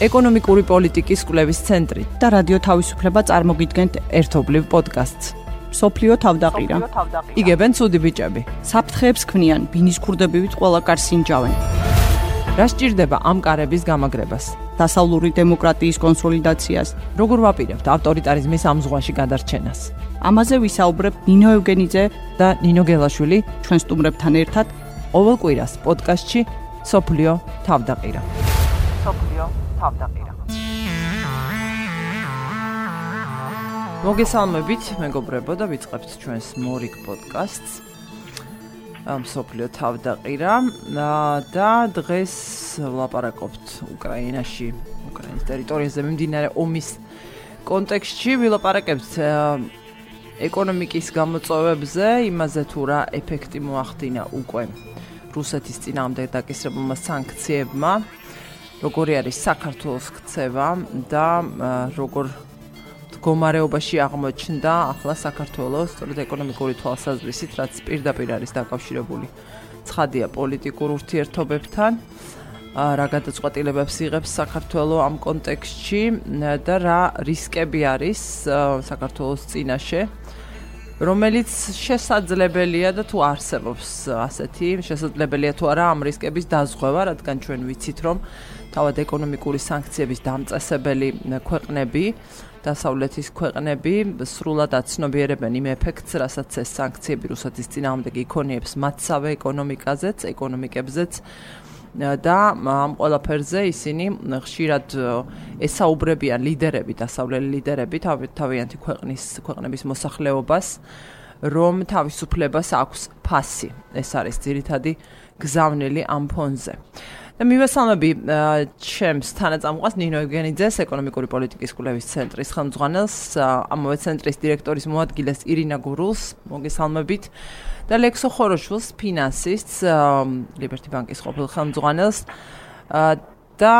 ეკონომიკური პოლიტიკის კვლევის ცენტრი და რადიო თავისუფლება წარმოგიდგენთ ერთობლივ პოდკასტს. სოფლიო თავდაყირა. იგებენ ცუდი ბიჭები. საფრთხეებს ქმნიან, ბინის ქურდებივით ყველა კარს ინჯავენ. რა სჭირდება ამ კარების გამაგრებას? დასავლური დემოკრატიის კონსოლიდაციას, როგორ ვაპირებთ ავტორიტარიზმის ამ ზღვაში გადარჩენას? ამაზე ვისაუბრებ ნინო ევგენიძე და ნინო გელაშვილი ჩვენ სტუმრებთან ერთად ყოველ კვირას პოდკასტში სოფლიო თავდაყირა. სოფლიო თავდაყირა. მოგესალმებით, მეგობრებო და ვიწყებთ ჩვენს მორიგ პოდკასტს. ამ სოფლიო თავდაყირა და დღეს ვლაპარაკობთ უკრაინაში, უკრაინის ტერიტორიაზე მიმდინარე ომის კონტექსტში, ვილაპარაკებთ ეკონომიკის გამოწვევებზე, იმაზე თუ რა ეფექტი მოახდინა უკვე რუსეთის წინააღმდეგ დაკისრებულმა სანქციებმა, როგორი არის საქართველოს ქცევა და როგორ მდგომარეობაში აღმოჩნდა ახლა საქართველოს სწორედ ეკონომიკური თვალსაზრისით, რაც პირდაპირ არის დაკავშირებული ცხადია პოლიტიკურ ურთიერთობებთან. რა გადაწყვეტილებებს იღებს საქართველოს ამ კონტექსტში და რა რისკები არის საქართველოს წინაშე რომელიც შესაძლებელია და თუ არსებობს ასეთი შესაძლებელია თუ არა ამ რისკების დაზღვევა რადგან ჩვენ ვიცით რომ თავად ეკონომიკური სანქციების დამწესებელი ქვეყნები დასავლეთის ქვეყნები სრულად აცნობიერებენ იმ ეფექტს, რასაც ეს სანქციები რუსეთის წინააღმდეგ იქონიებს მათსავე ეკონომიკაზეც, ეკონომიკებზეც და ამ ყველაფერზე ისინი ხშირად ესაუბრებიან ლიდერები, დასავლელი ლიდერები თავიანთი ქვეყნის ქვეყნების მოსახლეობას, რომ თავისუფლებას აქვს ფასი. ეს არის ძირითადი გზავნილი ამ ფონზე. და მივესალმები ჩემს თანაწამყვას ნინო ევგენიძეს ეკონომიკური პოლიტიკის კვლევის ცენტრის ხელმძღვანელს ამავე ცენტრის დირექტორის მოადგილეს ირინა გურულს მოგესალმებით. და ლექსო ხოროშვილს ფინანსისტს ლიბერტი ბანკის ყოფილ ხელმძღვანელს. და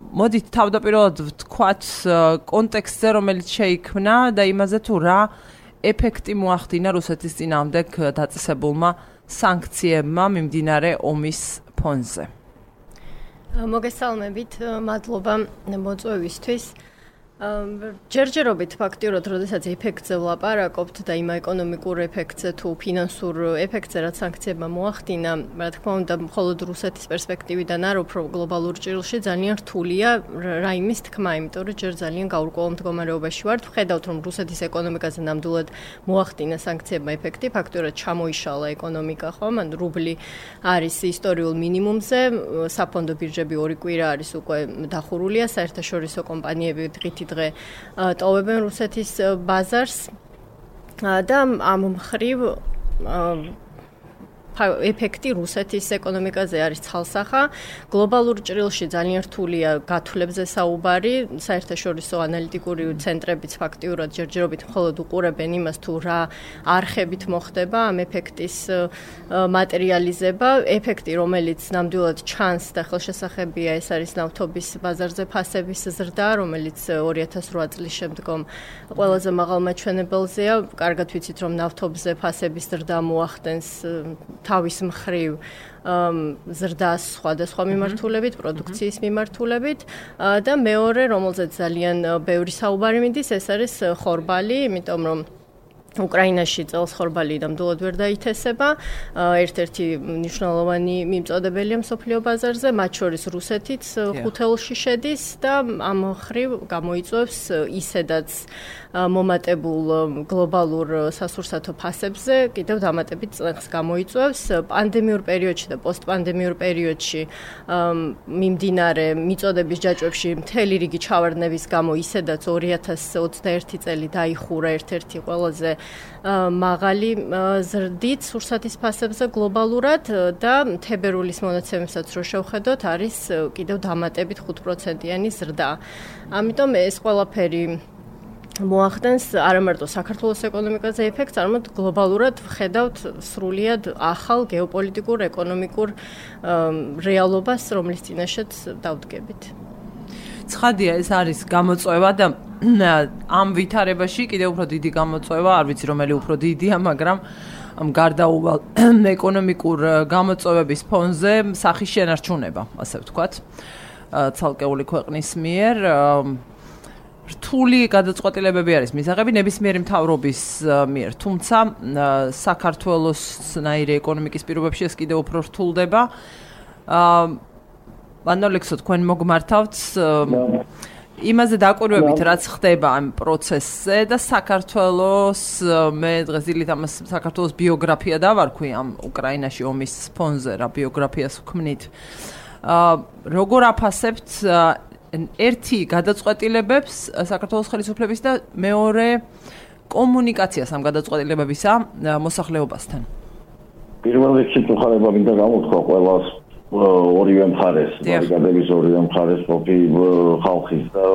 მოდით თავდაპირველად ვთქვათ კონტექსტზე რომელიც შეიქმნა და იმაზე თუ რა ეფექტი მოახდინა რუსეთის წინააღმდეგ დაწესებულმა სანქციებმა მიმდინარე ომის ფონზე. მოგესალმებით, მადლობა მოწვევისთვის. ჯერჯერობით ფაქტიურად, როდესაც ეფექტზე ვლაპარაკობთ და იმ ეკონომიკურ ეფექტზე თუ ფინანსურ ეფექტზე, რაც სანქციებმა მოახდინა, რა თქმა უნდა, მხოლოდ რუსეთის პერსპექტივიდან არ უფრო გლობალურ ჭრილში ძალიან რთულია რა იმის თქმა, იმიტომ რომ ჯერ ძალიან გაურკვეველ მდგომარეობაში ვართ. ვხედავთ, რომ რუსეთის ეკონომიკაზე ნამდვილად მოახდინა სანქციებმა ეფექტი, ფაქტიურად ჩამოიშალა ეკონომიკა, ხომ? ან რუბლი არის ისტორიულ მინიმუმზე, საფონდო ბირჟები ორი კვირა არის უკვე დახურულია, საერთაშორისო კომპანიები დღითი დღე ტოვებენ რუსეთის ბაზარს. და ამ მხრივ ეფექტი რუსეთის ეკონომიკაზე არის ცალსახა. გლობალურ ჭრილში ძალიან რთულია გათვლებზე საუბარი. საერთაშორისო ანალიტიკური ცენტრებიც ფაქტიურად ჯერჯერობით მხოლოდ უყურებენ იმას, თუ რა არხებით მოხდება ამ ეფექტის მატერიალიზება. ეფექტი, რომელიც ნამდვილად ჩანს და ხელშესახებია, ეს არის ნავთობის ბაზარზე ფასების ზრდა, რომელიც 2008 წლის შემდგომ ყველაზე მაღალ მაჩვენებელზეა. კარგად ვიცით, რომ ნავთობზე ფასების ზრდა მოახდენს თავის მხრივ ზრდას სხვადასხვა მიმართულებით, პროდუქციის მიმართულებით. და მეორე, რომელზეც ძალიან ბევრი საუბარი მიდის, ეს არის ხორბალი, იმიტომ რომ უკრაინაში წელს ხორბალი ნამდვილად ვერ დაითესება. ერთ-ერთი მნიშვნელოვანი მიმწოდებელია მსოფლიო ბაზარზე, მათ შორის რუსეთიც ხუთელში შედის და ამ ხრივ გამოიწვევს ისედაც მომატებულ გლობალურ სასურსათო ფასებზე კიდევ დამატებით წლებს გამოიწვევს. პანდემიურ პერიოდში და პოსტპანდემიურ პერიოდში მიმდინარე მიწოდების ჯაჭვებში მთელი რიგი ჩავარდნების გამო ისედაც 2021 წელი დაიხურა ერთ-ერთი ყველაზე მაღალი ზრდით სურსათის ფასებზე გლობალურად და თებერვლის მონაცემებსაც რო შევხედოთ არის კიდევ დამატებით 5%-იანი ზრდა. ამიტომ ეს ყველაფერი მოახდენს არამარტო საქართველოს ეკონომიკაზე ეფექტს, არამედ გლობალურად ვხედავთ სრულიად ახალ გეოპოლიტიკურ, ეკონომიკურ რეალობას, რომლის წინაშეც დავდგებით. ცხადია, ეს არის გამოწვევა და ამ ვითარებაში კიდევ უფრო დიდი გამოწვევა, არ ვიცი რომელი უფრო დიდია, მაგრამ ამ გარდაუვალ ეკონომიკურ გამოწვევების ფონზე სახის შენარჩუნება, ასე ვთქვათ. ცალკეული ქვეყნის მიერ რთული გადაწყვეტილებები არის მისაღები ნებისმიერი მთავრობის მიერ, თუმცა საქართველოს ნაირი ეკონომიკის პირობებში ეს კიდევ უფრო რთულდება. აა ვანოლექსო თქვენ მოგმართავთ იმაზე დაკვირვებით რაც ხდება ამ პროცესზე და საქართველოს მე დღეს დილით ამას საქართველოს ბიოგრაფია დავარქვი ამ უკრაინაში ომის ფონზე რა ბიოგრაფიას ვქმნით. აა როგორ აფასებთ ერთი გადაწყვეტილებებს საქართველოს ხელისუფლების და მეორე კომუნიკაციას ამ გადაწყვეტილებებისა მოსახლეობასთან. პირველ რიგში თუხარება მინდა გამოთქვა ყველას ორივე მხარეს, ბარიკადების ორივე მხარეს ყოფი ხალხის და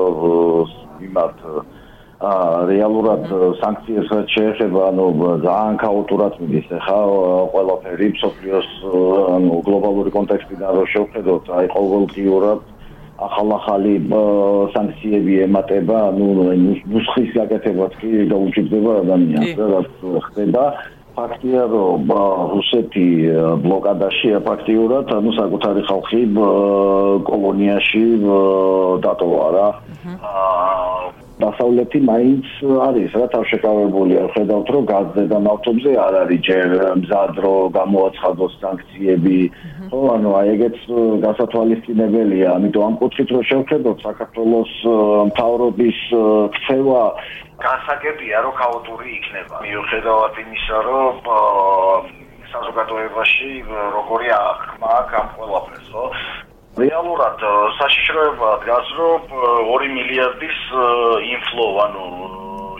იმათ ა რეალურად სანქციებს შეეხება, ანუ ძალიან ქაოტურად მიდის ახლა ყველაფერი სოფლიოს ანუ გლობალური კონტექსტიდან რო შევხედოთ, აი ყოველდღიურად ახალ-ახალი სანქციები ემატება, ანუ ნუსხის გაკეთებაც კი დაუჭირდება ადამიანს, რაც ხდება. ფაქტია რომ რუსეთი ბლოკადაშია ფაქტიურად ანუ საკუთარი ხალხი კოლონიაში დატოვა რა აა დასავლეთი მაინც არის რა თავშეკავებულია ხედავთ რომ გაზზე და ნავთობზე არ არის ჯერ მზად რომ გამოაცხადოს სანქციები ხო ანუ აი ეგეც გასათვალისწინებელია. ამიტომ ამ კუთხით რომ შევხედოთ საქართველოს მთავრობის ქცევა გასაგებია რომ ქაოტური იქნება. მიუხედავად იმისა რომ საზოგადოებაში როგორი აღქმა აქვს ამ ყველაფერს ხო რეალურად საშიშროება დგას რომ 2 მილიარდის ინფლო ანუ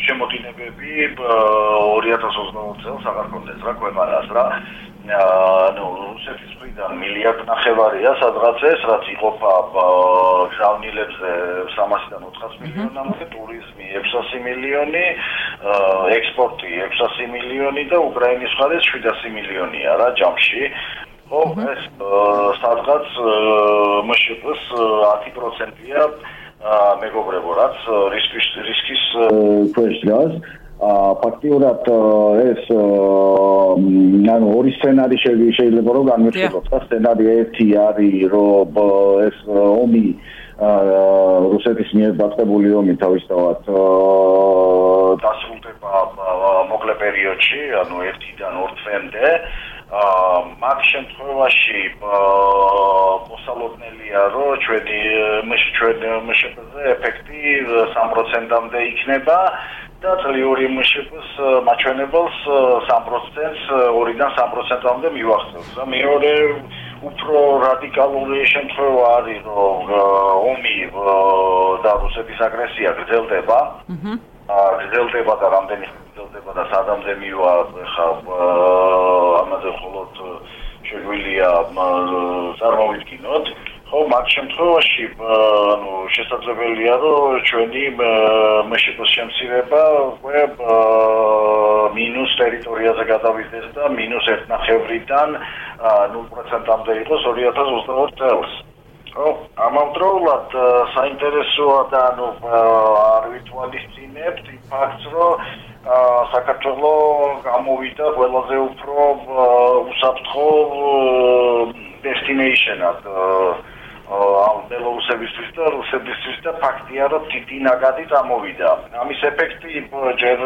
შემოდინებები 2020 წელს აღარ კონდეს რა ქვეყანას რა. ანუ რუსეთის მხრიდან მილიარდ ნახევარია სადღაც ეს რაც იყოფა გზავნილებზე 300-დან 400 მილიონამდე ტურიზმი 600 მილიონი ექსპორტი 600 მილიონი და უკრაინის მხარეს 700 მილიონია რა ჯამში ხო ეს სადღაც მშპ-ს 10%-ია მეგობრებო რაც რისკის რისკის ქვეშ დგას ა ფაქტიურად ეს ანუ ორი სცენარი შეიძლება რომ განვიხილოთ. სცენარი ერთი არის რომ ეს ომი რუსეთის მიერ დაწყებული ომი თავისთავად დასრულდება მოკლე პერიოდში, ანუ 1-დან 2 თვემდე. აა მაგ შემთხვევაში მოსალოდნელია რომ ჩვენი ჩვენ მშპ-ზე ეფექტი 3%-ამდე იქნება და წლიური მშპ-ს მაჩვენებელს 3%-ს 2-დან 3%-ამდე მივახცევს. და მეორე უფრო რადიკალური შემთხვევა არის რომ ომი და რუსეთის აგრესია გრძელდება. აჰა. აა გრძელდება და რამდენი და სადამდე მივა ხა ამაზე მხოლოდ შეგვიძლია წარმოვიდგინოთ. ხო, მაგ შემთხვევაში ანუ შესაძლებელია რომ ჩვენი მშპ-ს შემცირება უკვე მინუს ტერიტორიაზე გადავიდეს და მინუს 1.5-დან 0%-ამდე იყოს 2022 წელს. ხო, ამავდროულად საინტერესოა და ანუ არ ვითვალისწინებთ იმ ფაქტს, რომ საქართველოს გამოვიდა ყველაზე უფრო უსაფრთხო destination-ად ამ ბელორუსებისთვის და რუსებისთვის და ფაქტია რომ დიდი ნაგადი წამოვიდა. ამის ეფექტი ჯერ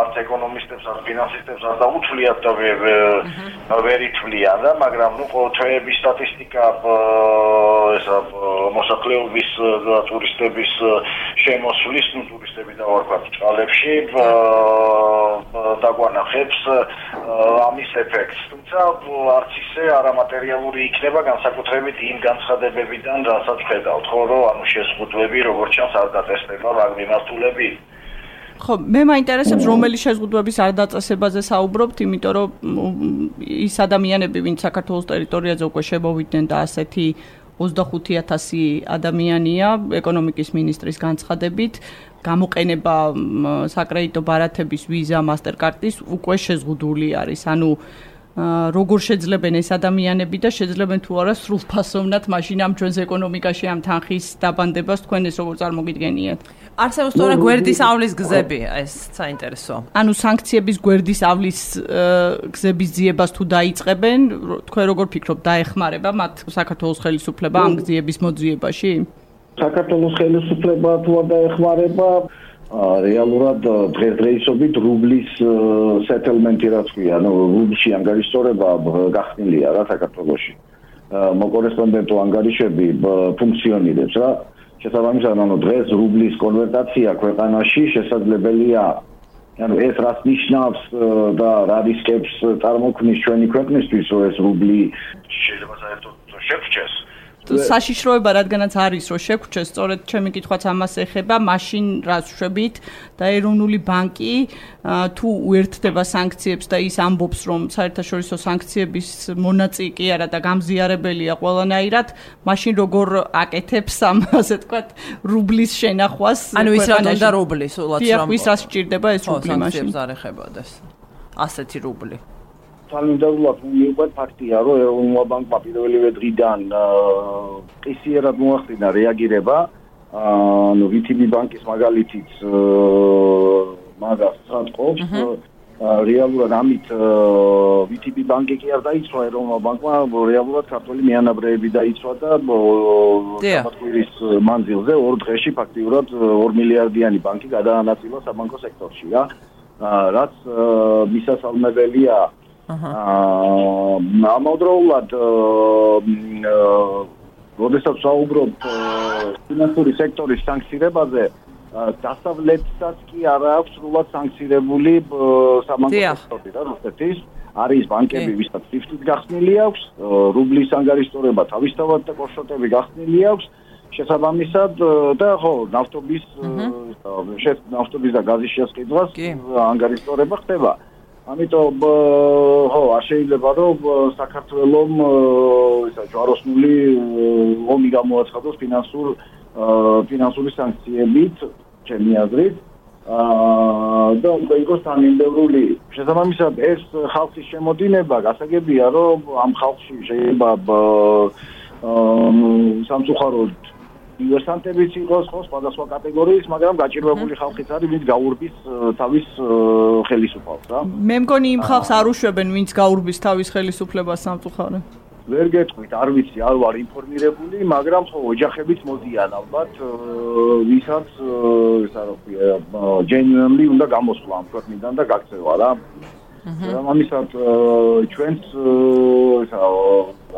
არც ეკონომისტებს, არც ფინანსისტებს არ დაუჩვლიათ და ვერ ითვლიან და მაგრამ ნუ ყოველთვის სტატისტიკა ესა მოსახლეობის და ტურისტების შემოსვლის, ნუ ტურისტები დავარქვათ ჭალებში დაგვანახებს ამის ეფექტს. თუმცა არც ისე არამატერიალური იქნება განსაკუთრებით იმ განცხადებებიდან რასაც ხედავთ, ხო, რომ ანუ შეზღუდვები როგორც ჩანს არ დაწესდება მაგ მიმართულები. ხო, მე მაინტერესებს რომელი შეზღუდვების არ დაწესებაზე საუბრობთ, იმიტომ რომ ის ადამიანები, ვინც საქართველოს ტერიტორიაზე უკვე შემოვიდნენ და ასეთი 25000 ადამიანია ეკონომიკის მინისტრის განცხადებით გამოყენება საკრედიტო ბარათების ვიზა, მასტერკარტის უკვე შეზღუდული არის. ანუ როგორ შეძლებენ ეს ადამიანები და შეძლებენ თუ არა სრულფასოვნად მაშინ ამ ჩვენს ეკონომიკაში ამ თანხის დაბანდებას თქვენ ეს როგორ წარმოგიდგენიათ? არსებობს თორე გვერდის ავლის გზები, ეს საინტერესოა. ანუ სანქციების გვერდის ავლის გზების ძიებას თუ დაიწყებენ, თქვენ როგორ ფიქრობ, დაეხმარება მათ საქართველოს ხელისუფლება ამ გზების მოძიებაში? საქართველოს ხელისუფლება თუ არ დაეხმარება, რეალურად დღესდღეობით რუბლის სეტელმენტი რაც ქვია, ანუ რუბლში ანგარიშორება გახსნილია რა საქართველოში. მოკორესპონდენტო ანგარიშები ფუნქციონირებს რა. შესაბამისად, ანუ დღეს რუბლის კონვერტაცია ქვეყანაში შესაძლებელია ანუ ეს რაც ნიშნავს და რა რისკებს წარმოქმნის ჩვენი ქვეყნისთვის, რომ ეს რუბლი შეიძლება საერთოდ შეფჩეს. საშიშროება რადგანაც არის რომ შეგვჩეს სწორედ ჩემი კითხვაც ამას ეხება მაშინ რაც შვებით? და ეროვნული ბანკი თუ უერთდება სანქციებს და ის ამბობს რომ საერთაშორისო სანქციების მონაწილე კი არა და გამზიარებელია ყველანაირად მაშინ როგორ აკეთებს ამ ასე თქვათ რუბლის შენახვას ანუ ის რა უნდა რუბლის სულაც რომ ის რა სჭირდება ეს რუბლი მაშინ? სანქციებს არ ეხებოდეს. ასეთი რუბლი თანმიმდევრულად მიიღეთ ფაქტია, რომ ეროვნულ ბანკმა პირველივე დღიდან ყისიერად მოახდინა რეაგირება, ანუ VTB ბანკის მაგალითიც მაგას საწყოფს რეალურად ამით VTB ბანკი კი არ დაიცვა ეროვნულ ბანკმა, რეალურად ქართული მიანაბრეები დაიცვა და სამართლის მანძილზე ორ დღეში ფაქტიურად 2 მილიარდიანი ბანკი გადაანაწილა საბანკო სექტორში რა. რაც მისასალმებელია აა ამავდროულად როდესაც საუბრობ ფინანსური სექტორის სანქცირებაზე დასავლეთსაც კი არ აქვს სრულად სანქცირებული საბანკო სექტორი რა რუსეთის არის ბანკები ვისაც ფიფტით გახსნილი აქვს რუბლის ანგარიშტორება თავისთავად და კორშოტები გახსნილი აქვს შესაბამისად და ხო ნავთობის შეთ ნავთობის და გაზის შესყიდვას ანგარიშტორება ხდება ამიტომ ხო არ შეიძლება რომ საქართველოს ისა ჯვაროსნული ომი გამოაცხადოს ფინანსურ ფინანსური სანქციებით ჩემი აზრით. აა და უნდა იყოს თანმიმდევრული შესაბამისად ეს ხალხის შემოდინება გასაგებია რომ ამ ხალხში შეიძლება აა სამწუხაროდ ინვესტანტებიც იყოს ხო სხვადასხვა კატეგორიის, მაგრამ გაჭირვებული ხალხიც არის, ვინც გაურბის თავის ხელისუფლებას, რა. მე მგონი იმ ხალხს არ უშვებენ, ვინც გაურბის თავის ხელისუფლებას სამწუხაროდ. ვერ გეტყვით, არ ვიცი, არ ვარ ინფორმირებული, მაგრამ ხო ოჯახებიც მოდიან ალბათ, ვისაც ესა რა ქვია, genuinely უნდა გამოსვლა ამ ქვეყნიდან და გაქცევა რა. აჰა. ამისად ჩვენც ესა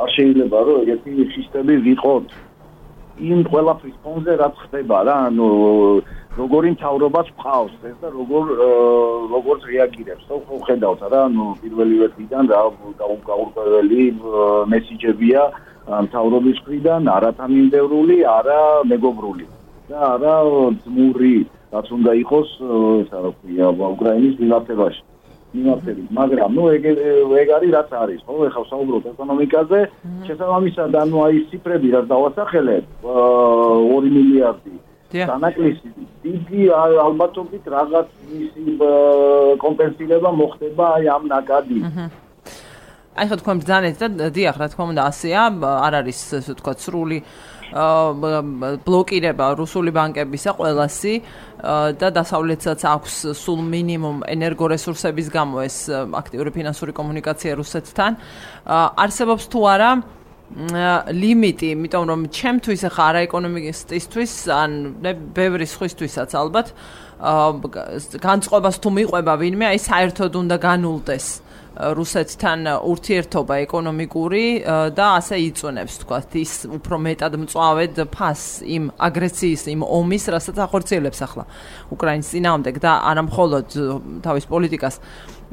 არ შეიძლება რომ ეგეთი სისტემი ვიყოთ იმ ყველაფრის ფონზე რაც ხდება რა ანუ როგორი მთავრობაც ყავს ეს და როგორ როგორ რეაგირებს. ხო ხედავთ რა ანუ პირველივე დღიდან რა გაურკვეველი მესიჯებია მთავრობის მხრიდან არათამინდევრული არა მეგობრული. და არა ძმური რაც უნდა იყოს ესა რა ქვია უკრაინის მიმართებაში მიმართებით, მაგრამ ნუ ეგ ეგ არის რაც არის, ხო? ეხლა საუბრობ ეკონომიკაზე, შესაბამისად, ანუ აი ციფრები რაც დავასახელებ, 2 მილიარდი. დანაკლისი დიდი ალბათობით რაღაც ისი კომპენსირება მოხდება აი ამ ნაკადი. აი ხო თქვენ ბძანეთ და დიახ, რა თქმა უნდა, ასეა, არ არის ასე ვთქვათ, სრული ბლოკირება რუსული ბანკებისა ყველასი და დასავლეთსაც აქვს სულ მინიმუმ ენერგორესურსების გამო ეს აქტიური ფინანსური კომუნიკაცია რუსეთთან. არსებობს თუ არა ლიმიტი, იმიტომ რომ ჩემთვის ახლა არა ეკონომისტისთვის, ან ბევრი სხვისთვისაც ალბათ, განწყობას თუ მიყვება ვინმე, აი საერთოდ უნდა განულდეს რუსეთთან ურთიერთობა ეკონომიკური და ასე იწუნებს თქვათ ის უფრო მეტად მწვავედ ფას იმ აგრესიის იმ ომის რასაც ახორციელებს ახლა უკრაინის ძინაამდე და არა მხოლოდ თავის პოლიტიკას.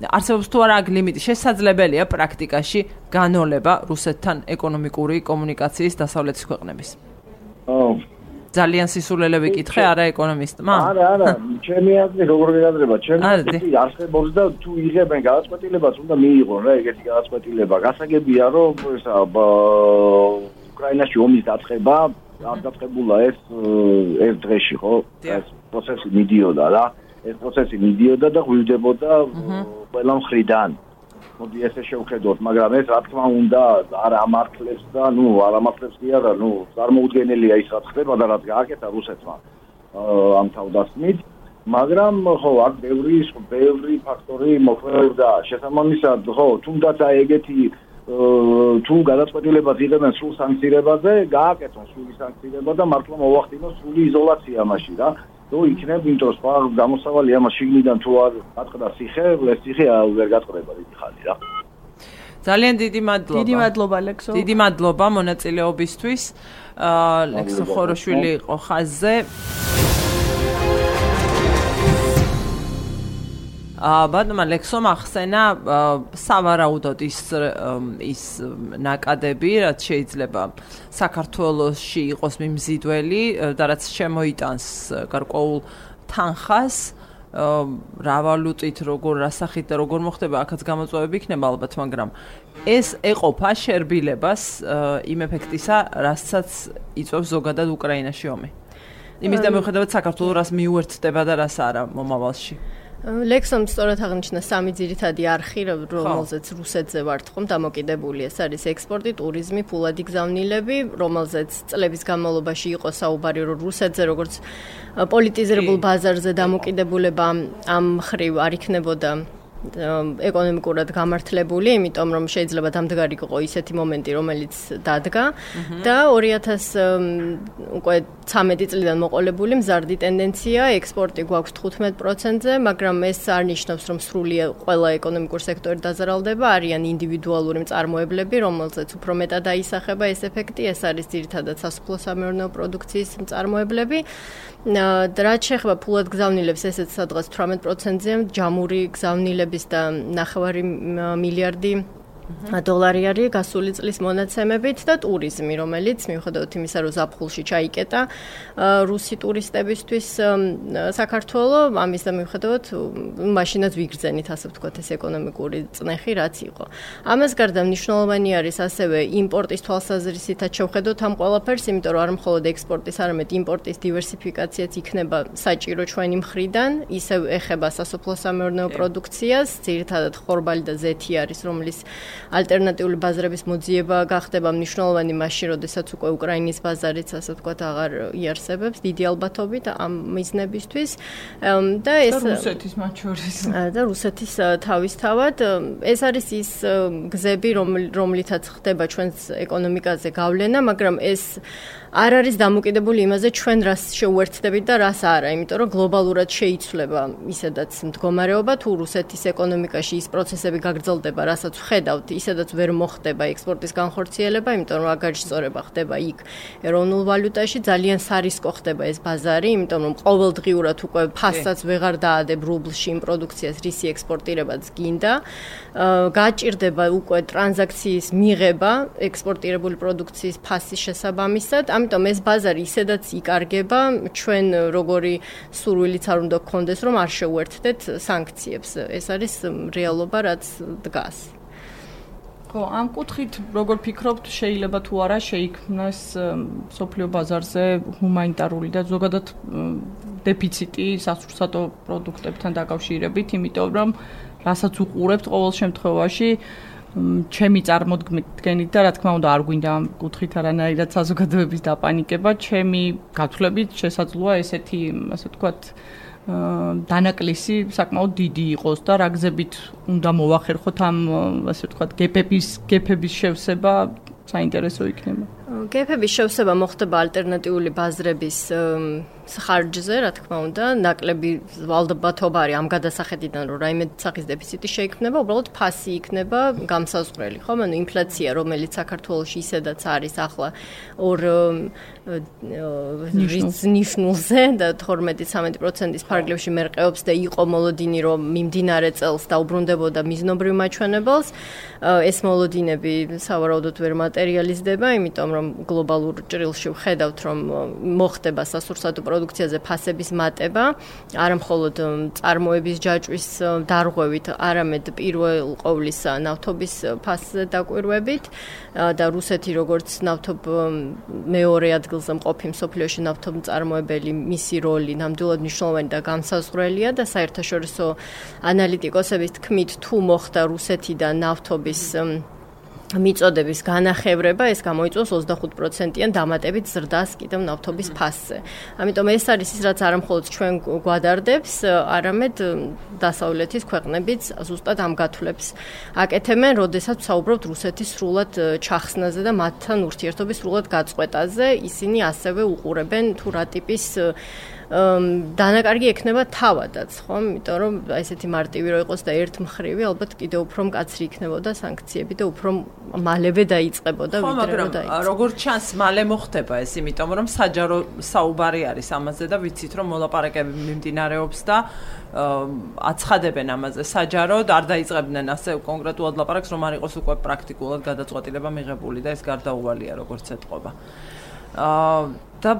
არსებობს თუ არა ლიმიტი? შესაძლებელია პრაქტიკაში განოლება რუსეთთან ეკონომიკური კომუნიკაციის დასავლეთის ქვეყნების. ო ძალიან სისულელები კითხე არა ეკონომისტმა? არა, არა, ჩემი აზრი როგორ გადაძრება, ჩემი აზრი არსებობს და თუ იღებენ გადაწყვეტილებას, უნდა მიიღონ რა ეგეთი გადაწყვეტილება. გასაგებია რომ ესა უკრაინაში ომის დაწყება არ დაწყებულა ეს ეს დღეში ხო? ეს პროცესი მიდიოდა რა. ეს პროცესი მიდიოდა და ღვივდებოდა ყველა მხრიდან. მოდი ესე შევხედოთ, მაგრამ ეს რა თქმა უნდა არ ამართლებს და ნუ არ ამართლებს კი არა, ნუ წარმოუდგენელია ის რაც ხდება და რაც გააკეთა რუსეთმა ამ თავდასხმით. მაგრამ ხო, აქ ბევრი ბევრი ფაქტორი მოხდა შესაბამისად, ხო, თუნდაც აი ეგეთი თუ გადაწყვეტილებას იღებენ სულ სანქცირებაზე, გააკეთონ სრული სანქცირება და მართლა მოვახდინოს სრული იზოლაცია მაშინ რა. თუ იქნებ იმიტომ რომ სხვა გამოსავალია მას შიგნიდან თუ არ გატყდა სიხე, ეს სიხე ვერ გატყდება დიდი ხანი რა. ძალიან დიდი მადლობა. დიდი მადლობა ლექსო. დიდი მადლობა მონაწილეობისთვის. აა ლექსო ხოროშვილი იყო ხაზზე. ბატონმა ლექსომ ახსენა სავარაუდოდ ის ის ნაკადები, რაც შეიძლება საქართველოსში იყოს მიმზიდველი და რაც შემოიტანს გარკვეულ თანხას რა ვალუტით, როგორ რასახით და როგორ მოხდება, აქაც გამოწვევები იქნება ალბათ, მაგრამ ეს ეყოფა შერბილებას იმ ეფექტისა, რასაც იწვევს ზოგადად უკრაინაში ომი. იმის და მიუხედავად საქართველოს რას მიუერთდება და რას არა მომავალში. ლექსომ სწორად აღნიშნა სამი ძირითადი არხი, რომელზეც რუსეთზე ვართ ხომ დამოკიდებული. ეს არის ექსპორტი, ტურიზმი, ფულადი გზავნილები, რომელზეც წლების განმავლობაში იყო საუბარი, რომ რუსეთზე როგორც პოლიტიზირებულ ბაზარზე დამოკიდებულება ამ ხრივ არ იქნებოდა ეკონომიკურად გამართლებული, იმიტომ რომ შეიძლება დამდგარი იყო ისეთი მომენტი, რომელიც დადგა. და 2000 უკვე 13 წლიდან მოყოლებული მზარდი ტენდენცია, ექსპორტი გვაქვს 15%-ზე, მაგრამ ეს არ ნიშნავს, რომ სრულია ყველა ეკონომიკურ სექტორი დაზარალდება, არიან ინდივიდუალური მწარმოებლები, რომელზეც უფრო მეტად აისახება ეს ეფექტი, ეს არის ძირითადად სასოფლო-სამეურნეო პროდუქციის მწარმოებლები. და რაც შეეხება ფულად გზავნილებს, ესეც სადღაც 18%-ზე, ჯამური გზავნილების და 9 მილიარდი დოლარი არის გასული წლის მონაცემებით და ტურიზმი, რომელიც მიუხედავად იმისა, რომ ზაფხულში ჩაიკეტა რუსი ტურისტებისთვის საქართველოს, ამის და მიუხედავად მაშინაც ვიგრძენით, ასე ვთქვათ, ეს ეკონომიკური წნეხი რაც იყო. ამას გარდა მნიშვნელოვანი არის ასევე იმპორტის თვალსაზრისითაც შევხედოთ ამ ყველაფერს, იმიტომ რომ არ მხოლოდ ექსპორტის, არამედ იმპორტის დივერსიფიკაციაც იქნება საჭირო ჩვენი მხრიდან, ისევ ეხება სასოფლო-სამეურნეო პროდუქციას, ძირითადად ხორბალი და ზეთი არის, რომლის ალტერნატიული ბაზრების მოძიება გახდება მნიშვნელოვანი მაშინ, როდესაც უკვე უკრაინის ბაზარიც ასე ვთქვათ აღარ იარსებებს დიდი ალბათობით ამ მიზნებისთვის. და ეს რუსეთის მათ შორის. და რუსეთის თავისთავად ეს არის ის გზები რომლითაც ხდება ჩვენს ეკონომიკაზე გავლენა, მაგრამ ეს არ არის დამოკიდებული იმაზე ჩვენ რას შეუერთდებით და რას არა, იმიტომ რომ გლობალურად შეიცვლება ისედაც მდგომარეობა თუ რუსეთის ეკონომიკაში ის პროცესები გაგრძელდება, რასაც ვხედავთ, ისედაც ვერ მოხდება ექსპორტის განხორციელება, იმიტომ რომ აგარშწორება ხდება იქ ეროვნულ ვალუტაში, ძალიან სარისკო ხდება ეს ბაზარი, იმიტომ რომ ყოველდღიურად უკვე ფასსაც ვეღარ დაადებ რუბლში იმ პროდუქციას, რისი ექსპორტირებაც გინდა. გაჭირდება უკვე ტრანზაქციის მიღება ექსპორტირებული პროდუქციის ფასის შესაბამისად. ამიტომ ეს ბაზარი ისედაც იკარგება, ჩვენ როგორი სურვილიც არ უნდა გქონდეს, რომ არ შეუერთდეთ სანქციებს. ეს არის რეალობა, რაც დგას. ხო, ამ კუთხით როგორ ფიქრობთ, შეიძლება თუ არა შეიქმნას სოფლიო ბაზარზე ჰუმანიტარული და ზოგადად დეფიციტი სასურსათო პროდუქტებთან დაკავშირებით, იმიტომ რომ რასაც უყურებთ ყოველ შემთხვევაში ჩემი წარმოდგენით და რა თქმა უნდა არ გვინდა ამ კუთხით არანაირად საზოგადოების დაპანიკება, ჩემი გათვლებით შესაძლოა ესეთი, ასე ვთქვათ, დანაკლისი საკმაოდ დიდი იყოს და რა გზებით უნდა მოვახერხოთ ამ ასე ვთქვათ, გეფების გეფების შევსება საინტერესო იქნება. გეფების შევსება მოხდება ალტერნატიული ბაზრების ხარჯზე, რა თქმა უნდა, ნაკლები ვალდებათობა არის ამ გადასახედიდან, რომ რაიმე სახის დეფიციტი შეიქმნება, უბრალოდ ფასი იქნება გამსაზღვრელი, ხო? ანუ ინფლაცია, რომელიც საქართველოში ისედაც არის ახლა ორ ნიშნულზე და 12-13%-ის ფარგლებში მერყეობს და იყო მოლოდინი, რომ მიმდინარე წელს დაუბრუნდებოდა მიზნობრივ მაჩვენებელს. ეს მოლოდინები სავარაუდოდ ვერ მატერიალიზდება, იმიტომ რომ გლობალურ ჭრილში ვხედავთ, რომ მოხდება სასურსათო პროდუქციაზე ფასების მატება, არა მხოლოდ წარმოების ჯაჭვის დარღვევით, არამედ პირველ ყოვლის ნავთობის ფასზე დაკვირვებით და რუსეთი როგორც ნავთობ მეორე ადგილზე მყოფი მსოფლიოში ნავთობ წარმოებელი მისი როლი ნამდვილად მნიშვნელოვანი და განსაზღვრელია და საერთაშორისო ანალიტიკოსების თქმით თუ მოხდა რუსეთიდან ნავთობის მიწოდების განახევრება ეს გამოიწვევს 25%-იან დამატებით ზრდას კიდევ ნავთობის ფასზე. ამიტომ ეს არის ის რაც არამხოლოდ ჩვენ გვადარდებს, არამედ დასავლეთის ქვეყნებიც ზუსტად ამ გათვლებს აკეთებენ, როდესაც საუბრობთ რუსეთის სრულად ჩახსნაზე და მათთან ურთიერთობის სრულად გაწყვეტაზე, ისინი ასევე უყურებენ თუ რა ტიპის დანაკარგი ექნება თავადაც, ხო? იმიტომ რომ ესეთი მარტივი რო იყოს და ერთ მხრივი, ალბათ კიდე უფრო მკაცრი იქნებოდა სანქციები და უფრო მალევე დაიწყებოდა ვიდრე რომ დაიწყო. როგორც ჩანს, მალე მოხდება ეს, იმიტომ რომ საჯარო საუბარი არის ამაზე და ვიცით რომ მოლაპარაკები მიმდინარეობს და აცხადებენ ამაზე საჯაროდ, არ დაიწყებდნენ ასე კონკრეტულად ლაპარაკს, რომ არ იყოს უკვე პრაქტიკულად გადაწყვეტილება მიღებული და ეს გარდაუვალია როგორც ეთყობა. აა და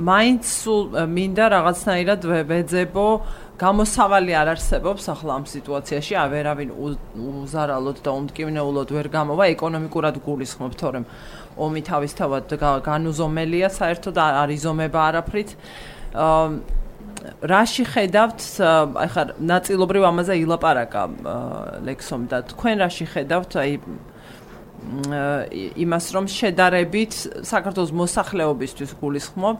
მაინც სულ მინდა რაღაცნაირად ვეძებო გამოსავალი არ არსებობს ახლა ამ სიტუაციაში ავერავინ უზარალოდ და უმტკივნეულოდ ვერ გამოვა ეკონომიკურად გულისხმობ თორემ ომი თავისთავად განუზომელია საერთოდ არ იზომება არაფრით. რაში ხედავთ ახლა ნაწილობრივ ამაზე ილაპარაკა ლექსომ და თქვენ რაში ხედავთ აი იმას რომ შედარებით საქართველოს მოსახლეობისთვის გულისხმობ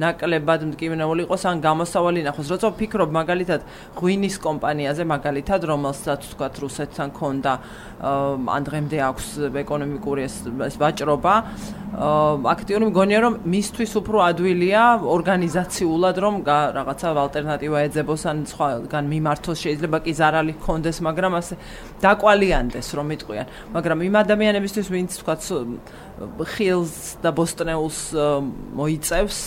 ნაკლებად მტკივნეული იყოს ან გამოსავალი ნახოს. როცა ვფიქრობ მაგალითად ღვინის კომპანიაზე მაგალითად რომელსაც თქვა რუსეთთან ქონდა ან დღემდე აქვს ეკონომიკური ეს ვაჭრობა აქტიური მგონია რომ მისთვის უფრო ადვილია ორგანიზაციულად რომ რაღაცა ალტერნატივა ეძებოს ან სხვაგან მიმართოს. შეიძლება კი ზარალი ქონდეს მაგრამ ასე დაკვალიანდეს რომ იტყვიან მაგრამ იმ ადამიანებისთვის ვინც თქვა ხილს და ბოსტნეულს მოიწევს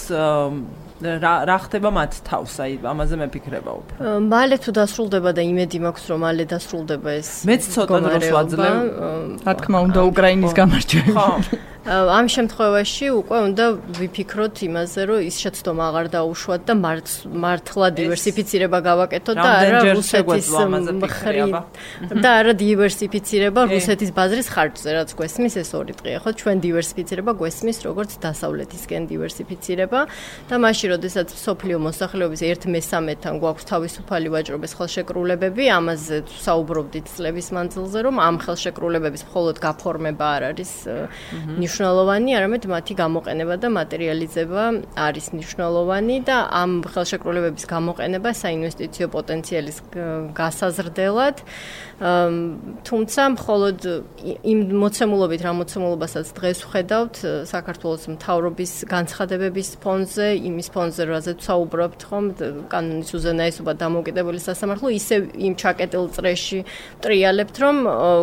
რა რა ხდება მათ თავს? აი ამაზე მეფიქრება უფრო. მალე თუ დასრულდება და იმედი მაქვს რომ მალე დასრულდება ეს მეც ცოტა დროს ვაძლევ. რა თქმა უნდა უკრაინის გამარჯვება ხო ამ შემთხვევაში უკვე უნდა ვიფიქროთ იმაზე, რომ ის შეცდომა აღარ დაუშვათ და მართლა დივერსიფიცირება გავაკეთოთ და არა რუსეთის მხრივ და არა დივერსიფიცირება რუსეთის ბაზრის ხარჯზე, რაც გვესმის ეს ორი დღეა, ხო? ჩვენ დივერსიფიცირება გვესმის როგორც დასავლეთისკენ დივერსიფიცირება და მაშინ, როდესაც სოფლიო მოსახლეობის 1/3-თან გვაქვს თავისუფალი ვაჭრობის ხელშეკრულებები, ამაზე საუბრობდით წლების მანძილზე, რომ ამ ხელშეკრულებების მხოლოდ გაფორმება არ არის ნიშნული მნიშვნელოვანი, არამედ მათი გამოყენება და მატერიალიზება არის მნიშვნელოვანი და ამ ხელშეკრულებების გამოყენება საინვესტიციო პოტენციალის გასაზრდელად. თუმცა მხოლოდ იმ მოცემულობით რა მოცემულობასაც დღეს ვხედავთ საქართველოს მთავრობის განცხადებების ფონზე, იმის ფონზე, რაზეც საუბრობთ ხომ, კანონის უზენაესობა დამოუკიდებელი სასამართლო ისე იმ ჩაკეტილ წრეში ტრიალებთ, რომ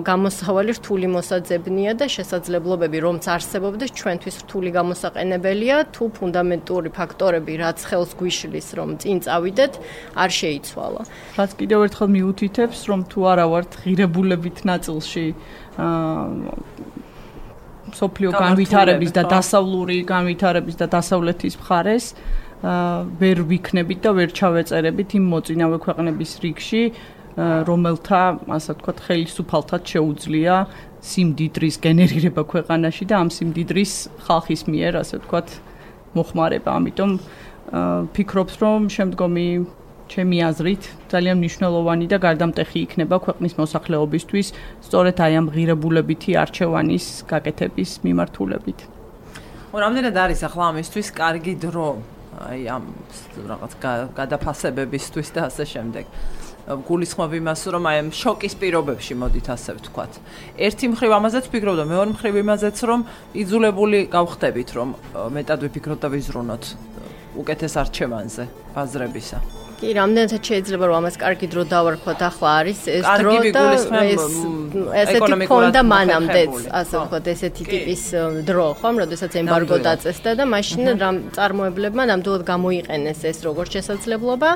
გამოსავალი რთული მოსაძებნია და შესაძლებლობები რომც არსებობდეს ჩვენთვის რთული გამოსაყენებელია, თუ ფუნდამენტური ფაქტორები რაც ხელს გვიშლის, რომ წინ წავიდეთ, არ შეიცვალა. რაც კიდევ ერთხელ მიუთითებს, რომ თუ არა ვარ ვართ ღირებულებით ნაწილში აა სოფლიო განვითარების და დასავლური განვითარების და დასავლეთის მხარეს ვერ ვიქნებით და ვერ ჩავეწერებით იმ მოწინავე ქვეყნების რიგში რომელთა ასე ვთქვათ ხელისუფალთაც შეუძლია სიმდიდრის გენერირება ქვეყანაში და ამ სიმდიდრის ხალხის მიერ ასე ვთქვათ მოხმარება. ამიტომ ფიქრობს რომ შემდგომი ჩემი აზრით ძალიან მნიშვნელოვანი და გარდამტეხი იქნება ქვეყნის მოსახლეობისთვის სწორედ აი ამ ღირებულებითი არჩევანის გაკეთების მიმართულებით. რამდენად არის ახლა ამისთვის კარგი დრო აი ამ რაღაც გადაფასებებისთვის და ასე შემდეგ. გულისხმობ იმას, რომ აი ამ შოკის პირობებში მოდით ასე ვთქვათ. ერთი მხრივ ამაზეც ვფიქრობ და მეორე მხრივ იმაზეც, რომ იძულებული გავხდებით, რომ მეტად ვიფიქროთ და ვიზრუნოთ უკეთეს არჩევანზე ბაზრებისა. კი, რამდენად შეიძლება რომ ამას კარგი დრო დავარქვათ, ახლა არის ეს დრო და ეს ესეთი ფონდა მანამდეც, ასე ვთქვათ, ესეთი ტიპის დრო, ხომ, როდესაც ემბარგო დაწესდა და მაშინ რამ წარმოებლებმა ნამდვილად გამოიყენეს ეს როგორც შესაძლებლობა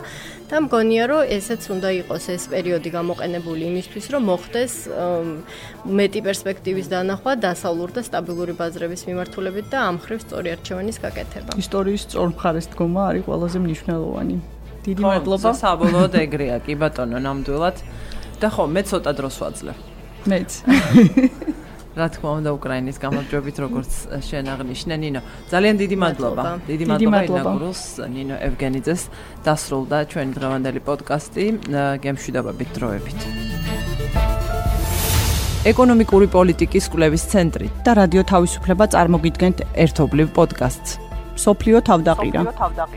და მგონია რომ ესეც უნდა იყოს ეს პერიოდი გამოყენებული იმისთვის, რომ მოხდეს მეტი პერსპექტივის დანახვა დასავლურ და სტაბილური ბაზრების მიმართულებით და ამ ხრივ სწორი არჩევანის გაკეთება. ისტორიის სწორ მხარეს დგომა არის ყველაზე მნიშვნელოვანი. დიდი მადლობა. საბოლოოდ ეგრეა, კი ბატონო, ნამდვილად. და ხო, მე ცოტა დროს ვაძლევ. მეც. რა თქმა უნდა, უკრაინის გამარჯვებით როგორც შენ აღნიშნე, ნინო. ძალიან დიდი მადლობა. დიდი მადლობა ინაგუროს ნინო ევგენიძეს დასრულდა ჩვენი დღევანდელი პოდკასტი გემშვიდობებით დროებით. ეკონომიკური პოლიტიკის კვლევის ცენტრი და რადიო თავისუფლება წარმოგიდგენთ ერთობლივ პოდკასტს. სოფლიო თავდაყირა.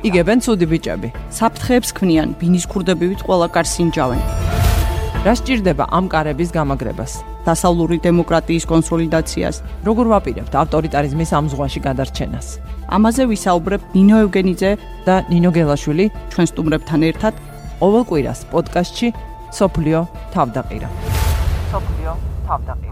იგებენ ცუდი ბიჭები. საფრთხეებს ქმნიან, ბინის ქურდებივით ყველა კარს ინჯავენ. რა სჭირდება ამ კარების გამაგრებას? დასავლური დემოკრატიის კონსოლიდაციას, როგორ ვაპირებთ ავტორიტარიზმის ამ ზღვაში გადარჩენას? ამაზე ვისაუბრებ ნინო ევგენიძე და ნინო გელაშვილი ჩვენ სტუმრებთან ერთად ყოველ კვირას პოდკასტში სოფლიო თავდაყირა. სოფლიო თავდაყირა